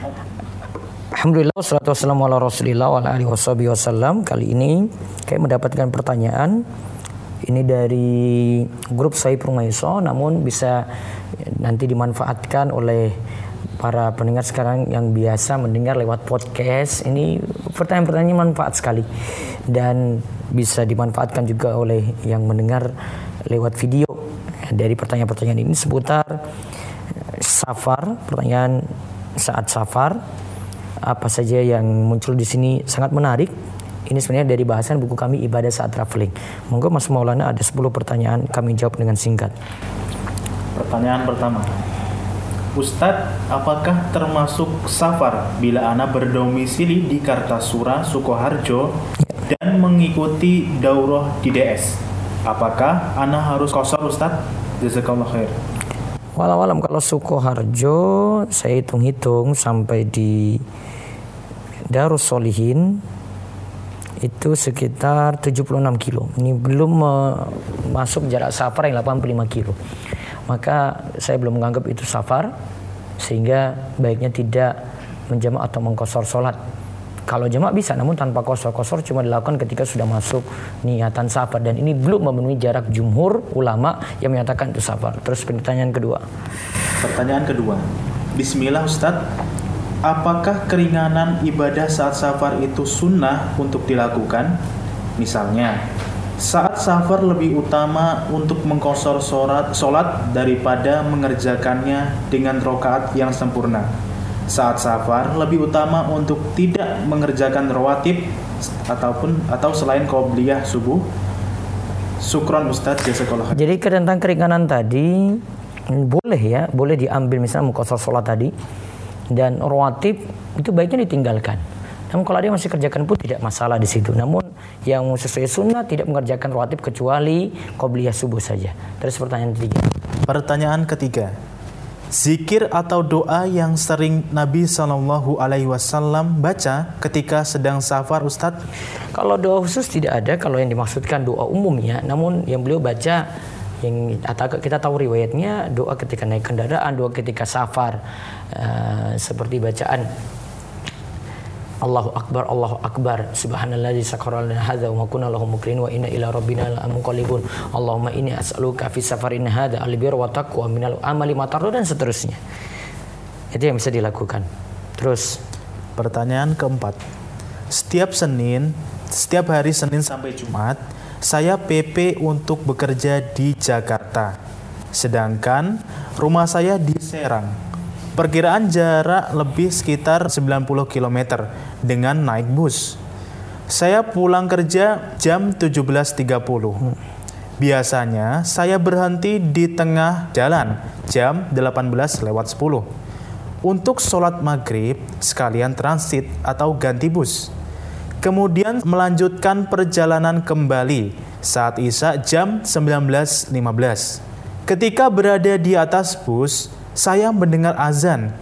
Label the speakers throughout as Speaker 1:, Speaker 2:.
Speaker 1: Alhamdulillah wassalatu wassalamu ala Rasulillah wa ala alihi wasallam. Kali ini kayak mendapatkan pertanyaan ini dari grup Saib Rumaiso namun bisa nanti dimanfaatkan oleh para pendengar sekarang yang biasa mendengar lewat podcast. Ini pertanyaan-pertanyaan manfaat sekali dan bisa dimanfaatkan juga oleh yang mendengar lewat video dari pertanyaan-pertanyaan ini seputar safar, pertanyaan saat safar apa saja yang muncul di sini sangat menarik. Ini sebenarnya dari bahasan buku kami ibadah saat traveling. Monggo Mas Maulana ada 10 pertanyaan kami jawab dengan singkat.
Speaker 2: Pertanyaan pertama. Ustadz, apakah termasuk safar bila Ana berdomisili di Kartasura, Sukoharjo dan mengikuti daurah di DS? Apakah Ana harus kosor Ustadz? Jazakallah khair.
Speaker 1: Walau kalau Sukoharjo saya hitung-hitung sampai di Darus Solihin itu sekitar 76 kilo. Ini belum masuk jarak safar yang 85 kilo. Maka saya belum menganggap itu safar sehingga baiknya tidak menjamak atau mengkosor sholat. Kalau jamak bisa, namun tanpa kosor-kosor cuma dilakukan ketika sudah masuk niatan safar dan ini belum memenuhi jarak jumhur ulama yang menyatakan itu safar. Terus pertanyaan kedua.
Speaker 2: Pertanyaan kedua. Bismillah Ustadz, apakah keringanan ibadah saat safar itu sunnah untuk dilakukan? Misalnya, saat safar lebih utama untuk mengkosor sholat, sholat daripada mengerjakannya dengan rokaat yang sempurna. Saat safar lebih utama untuk tidak mengerjakan rawatib ataupun atau selain qobliyah subuh. Sukron Ustadz jazakallah.
Speaker 1: Jadi tentang keringanan tadi boleh ya, boleh diambil misalnya mengkosor sholat tadi dan rawatib itu baiknya ditinggalkan. Namun kalau dia masih kerjakan pun tidak masalah di situ. Namun yang sesuai sunnah tidak mengerjakan rawatib kecuali qobliyah subuh saja. Terus pertanyaan ketiga.
Speaker 2: Pertanyaan ketiga. Zikir atau doa yang sering Nabi Shallallahu Alaihi Wasallam baca ketika sedang safar, Ustadz?
Speaker 1: Kalau doa khusus tidak ada. Kalau yang dimaksudkan doa umumnya, namun yang beliau baca yang kita tahu riwayatnya doa ketika naik kendaraan, doa ketika safar, uh, seperti bacaan Allahu Akbar, Allahu Akbar. Subhanalladzi sakhkhara lana hadza wa ma kunna lahu mukrin wa inna ila rabbina lamunqalibun. Allahumma inni as'aluka fi safarin hadza albir wa taqwa minal amali ma dan seterusnya. Itu yang bisa dilakukan. Terus
Speaker 2: pertanyaan keempat. Setiap Senin, setiap hari Senin sampai Jumat, saya PP untuk bekerja di Jakarta. Sedangkan rumah saya di Serang. Perkiraan jarak lebih sekitar 90 km dengan naik bus. Saya pulang kerja jam 17.30. Biasanya saya berhenti di tengah jalan jam 18 lewat 10 untuk sholat maghrib sekalian transit atau ganti bus. Kemudian melanjutkan perjalanan kembali saat Isya jam 19.15. Ketika berada di atas bus, saya mendengar azan,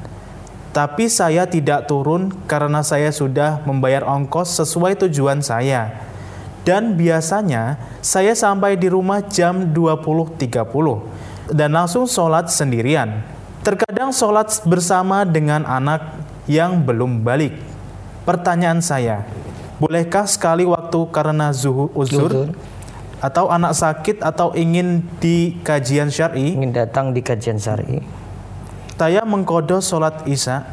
Speaker 2: tapi saya tidak turun karena saya sudah membayar ongkos sesuai tujuan saya. Dan biasanya saya sampai di rumah jam 20.30 dan langsung sholat sendirian. Terkadang sholat bersama dengan anak yang belum balik. Pertanyaan saya, bolehkah sekali waktu karena zuhur uzur? atau anak sakit atau ingin di kajian syar'i
Speaker 1: ingin datang di kajian syar'i
Speaker 2: saya mengkodo sholat isya.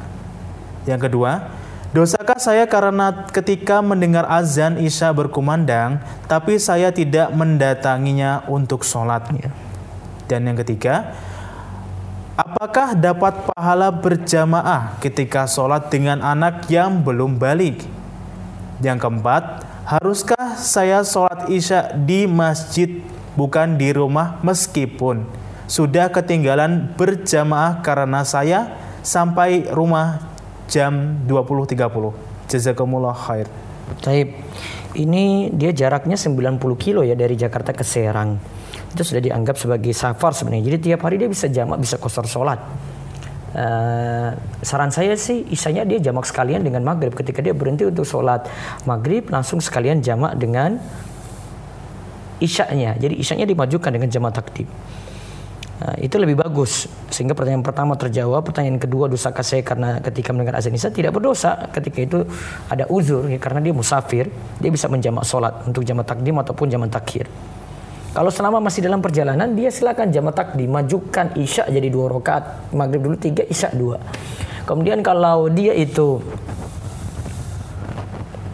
Speaker 2: Yang kedua, dosakah saya karena ketika mendengar azan isya berkumandang, tapi saya tidak mendatanginya untuk sholat. Dan yang ketiga, apakah dapat pahala berjamaah ketika sholat dengan anak yang belum balik? Yang keempat, haruskah saya sholat isya di masjid bukan di rumah meskipun sudah ketinggalan berjamaah karena saya sampai rumah jam 20.30. Jazakumullah khair.
Speaker 1: Taib. Ini dia jaraknya 90 kilo ya dari Jakarta ke Serang. Itu sudah dianggap sebagai safar sebenarnya. Jadi tiap hari dia bisa jamak, bisa kosor sholat. Uh, saran saya sih isanya dia jamak sekalian dengan maghrib ketika dia berhenti untuk sholat maghrib langsung sekalian jamak dengan isyaknya jadi isyaknya dimajukan dengan jamak takdim Nah, itu lebih bagus. Sehingga pertanyaan pertama terjawab pertanyaan kedua dosakah saya karena ketika mendengar azan isya tidak berdosa. Ketika itu ada uzur ya, karena dia musafir dia bisa menjamak sholat untuk jamak takdim ataupun jamak takhir. Kalau selama masih dalam perjalanan dia silakan jamak takdim majukan isya jadi dua rakaat maghrib dulu tiga isya dua. Kemudian kalau dia itu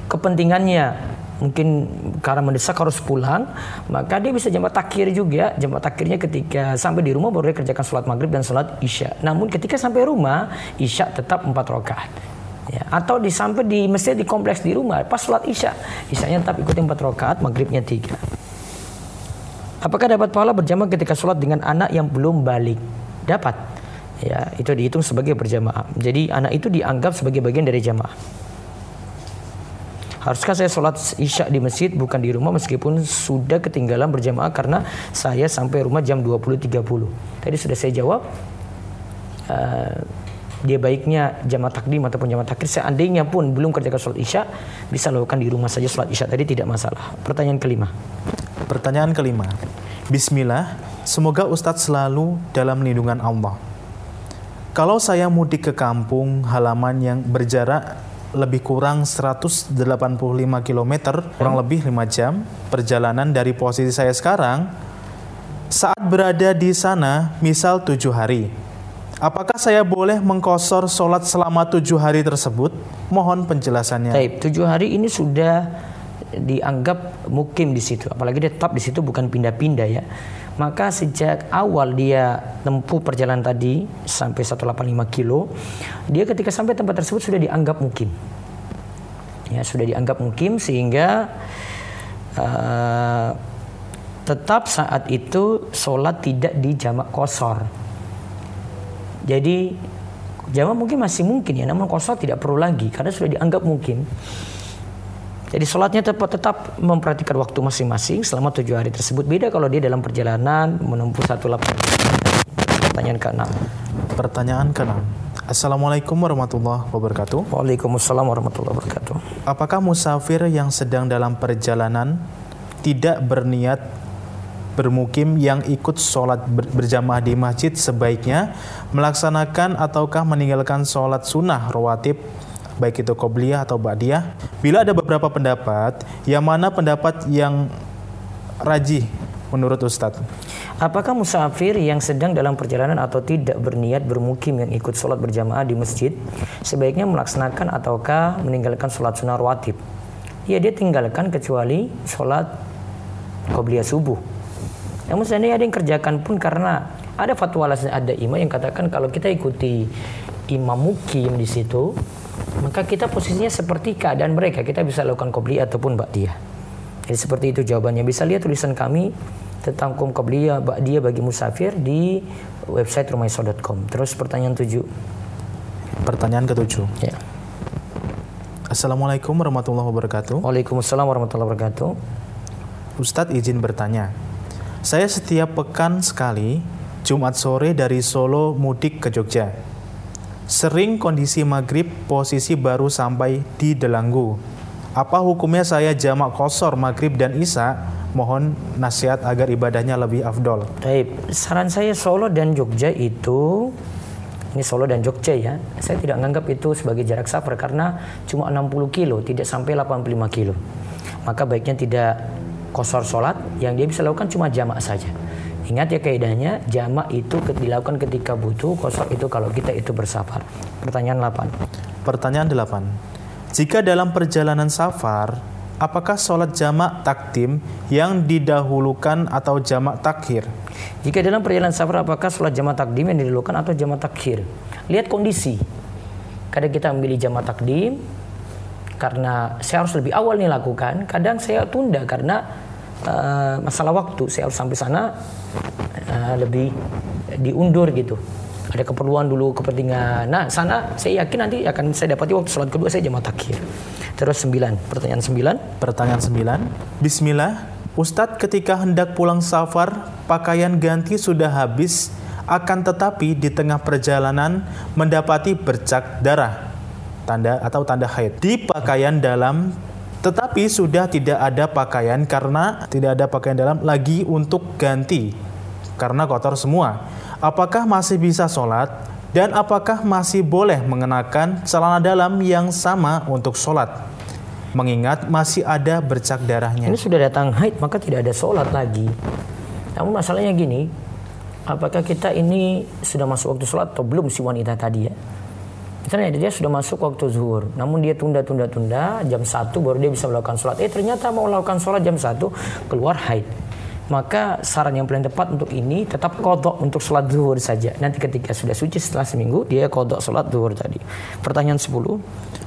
Speaker 1: kepentingannya mungkin karena mendesak harus pulang, maka dia bisa jamak takhir juga. Jamak takhirnya ketika sampai di rumah baru dia kerjakan sholat maghrib dan sholat isya. Namun ketika sampai rumah, isya tetap empat rakaat. Ya, atau di sampai di masjid di kompleks di rumah pas sholat isya, isyanya tetap ikuti empat rakaat, maghribnya tiga. Apakah dapat pahala berjamaah ketika sholat dengan anak yang belum balik? Dapat. Ya, itu dihitung sebagai berjamaah. Jadi anak itu dianggap sebagai bagian dari jamaah. Haruskah saya sholat isya di masjid bukan di rumah meskipun sudah ketinggalan berjamaah karena saya sampai rumah jam 20.30. Tadi sudah saya jawab. Uh, dia baiknya jamaah takdim ataupun jamaah takhir seandainya pun belum kerjakan sholat isya bisa lakukan di rumah saja sholat isya tadi tidak masalah. Pertanyaan kelima.
Speaker 2: Pertanyaan kelima. Bismillah, semoga Ustadz selalu dalam lindungan Allah. Kalau saya mudik ke kampung halaman yang berjarak lebih kurang 185 km, kurang lebih 5 jam perjalanan dari posisi saya sekarang. Saat berada di sana, misal tujuh hari, apakah saya boleh mengkosor sholat selama tujuh hari tersebut? Mohon penjelasannya.
Speaker 1: Taib, tujuh hari ini sudah dianggap mukim di situ, apalagi dia tetap di situ bukan pindah-pindah ya maka sejak awal dia tempuh perjalanan tadi sampai 185 kilo, dia ketika sampai tempat tersebut sudah dianggap mukim. Ya, sudah dianggap mukim sehingga uh, tetap saat itu sholat tidak di jamak kosor. Jadi jamak mungkin masih mungkin ya, namun kosor tidak perlu lagi karena sudah dianggap mungkin. Jadi sholatnya tetap, tetap memperhatikan waktu masing-masing selama tujuh hari tersebut. Beda kalau dia dalam perjalanan menempuh satu lapangan. Pertanyaan ke-6.
Speaker 2: Pertanyaan ke-6. Assalamualaikum warahmatullahi wabarakatuh.
Speaker 1: Waalaikumsalam warahmatullahi wabarakatuh.
Speaker 2: Apakah musafir yang sedang dalam perjalanan tidak berniat bermukim yang ikut sholat berjamaah di masjid sebaiknya melaksanakan ataukah meninggalkan sholat sunnah rawatib baik itu qobliyah atau ba'diyah. Bila ada beberapa pendapat, yang mana pendapat yang rajih menurut Ustadz?
Speaker 1: Apakah musafir yang sedang dalam perjalanan atau tidak berniat bermukim yang ikut sholat berjamaah di masjid sebaiknya melaksanakan ataukah meninggalkan sholat sunnah rawatib? Ya dia tinggalkan kecuali sholat qobliyah subuh. Namun seandainya ada yang kerjakan pun karena ada fatwa ada imam yang katakan kalau kita ikuti imam mukim di situ maka kita posisinya seperti keadaan mereka. Kita bisa lakukan kobli ataupun ba'diyah. Jadi seperti itu jawabannya. Bisa lihat tulisan kami tentang hukum qobliyah ba'diyah bagi musafir di website rumaiso.com. Terus pertanyaan tujuh.
Speaker 2: Pertanyaan ketujuh.
Speaker 1: Ya.
Speaker 2: Assalamualaikum warahmatullahi wabarakatuh.
Speaker 1: Waalaikumsalam warahmatullahi wabarakatuh.
Speaker 2: Ustadz izin bertanya. Saya setiap pekan sekali Jumat sore dari Solo mudik ke Jogja Sering kondisi maghrib posisi baru sampai di Delanggu. Apa hukumnya saya jamak kosor maghrib dan isya? Mohon nasihat agar ibadahnya lebih afdol.
Speaker 1: Baik, saran saya Solo dan Jogja itu ini Solo dan Jogja ya. Saya tidak menganggap itu sebagai jarak safar karena cuma 60 kilo, tidak sampai 85 kilo. Maka baiknya tidak kosor sholat, yang dia bisa lakukan cuma jamak saja. Ingat ya kaidahnya, jamak itu dilakukan ketika butuh, kosor itu kalau kita itu bersafar. Pertanyaan 8.
Speaker 2: Pertanyaan 8. Jika dalam perjalanan safar, apakah sholat jamak takdim yang didahulukan atau jamak takhir?
Speaker 1: Jika dalam perjalanan safar, apakah sholat jamak takdim yang didahulukan atau jamak takhir? Lihat kondisi. Kadang kita memilih jamak takdim, karena saya harus lebih awal nih lakukan. Kadang saya tunda karena uh, masalah waktu saya harus sampai sana uh, lebih diundur gitu. Ada keperluan dulu kepentingan. Nah sana saya yakin nanti akan saya dapati waktu sholat kedua saya jamaah takhir. Terus sembilan pertanyaan sembilan?
Speaker 2: Pertanyaan sembilan. Bismillah. Ustadz ketika hendak pulang safar pakaian ganti sudah habis akan tetapi di tengah perjalanan mendapati bercak darah. Tanda atau tanda haid. Di pakaian dalam tetapi sudah tidak ada pakaian karena tidak ada pakaian dalam lagi untuk ganti. karena kotor semua. Apakah masih bisa sholat? Dan apakah masih boleh mengenakan celana dalam yang sama untuk sholat? Mengingat masih ada bercak darahnya.
Speaker 1: Ini sudah datang haid maka tidak ada sholat lagi. Namun masalahnya gini, apakah kita ini sudah masuk waktu sholat atau belum si wanita tadi ya? Misalnya dia sudah masuk waktu zuhur, namun dia tunda-tunda-tunda jam 1 baru dia bisa melakukan sholat. Eh ternyata mau melakukan sholat jam 1 keluar haid maka saran yang paling tepat untuk ini tetap kodok untuk sholat zuhur saja. Nanti ketika sudah suci setelah seminggu, dia kodok sholat zuhur tadi. Pertanyaan 10.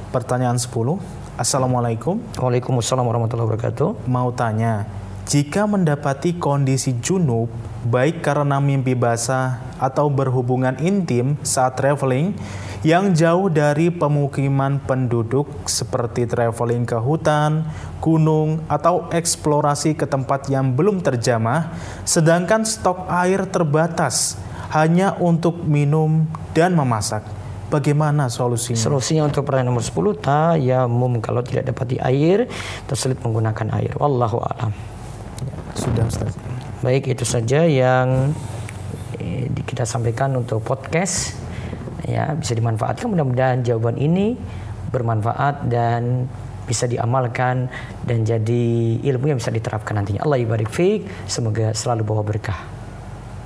Speaker 2: Pertanyaan 10. Assalamualaikum.
Speaker 1: Waalaikumsalam warahmatullahi wabarakatuh.
Speaker 2: Mau tanya, jika mendapati kondisi junub, baik karena mimpi basah atau berhubungan intim saat traveling, yang jauh dari pemukiman penduduk seperti traveling ke hutan, gunung, atau eksplorasi ke tempat yang belum terjamah, sedangkan stok air terbatas hanya untuk minum dan memasak. Bagaimana solusinya?
Speaker 1: Solusinya untuk pertanyaan nomor 10, tayamum kalau tidak dapat air, tersulit menggunakan air. Wallahu a'lam.
Speaker 2: Sudah Ustaz.
Speaker 1: Baik, itu saja yang eh, kita sampaikan untuk podcast ya bisa dimanfaatkan mudah-mudahan jawaban ini bermanfaat dan bisa diamalkan dan jadi ilmu yang bisa diterapkan nantinya. Allah ibarik fiik, semoga selalu bawa berkah.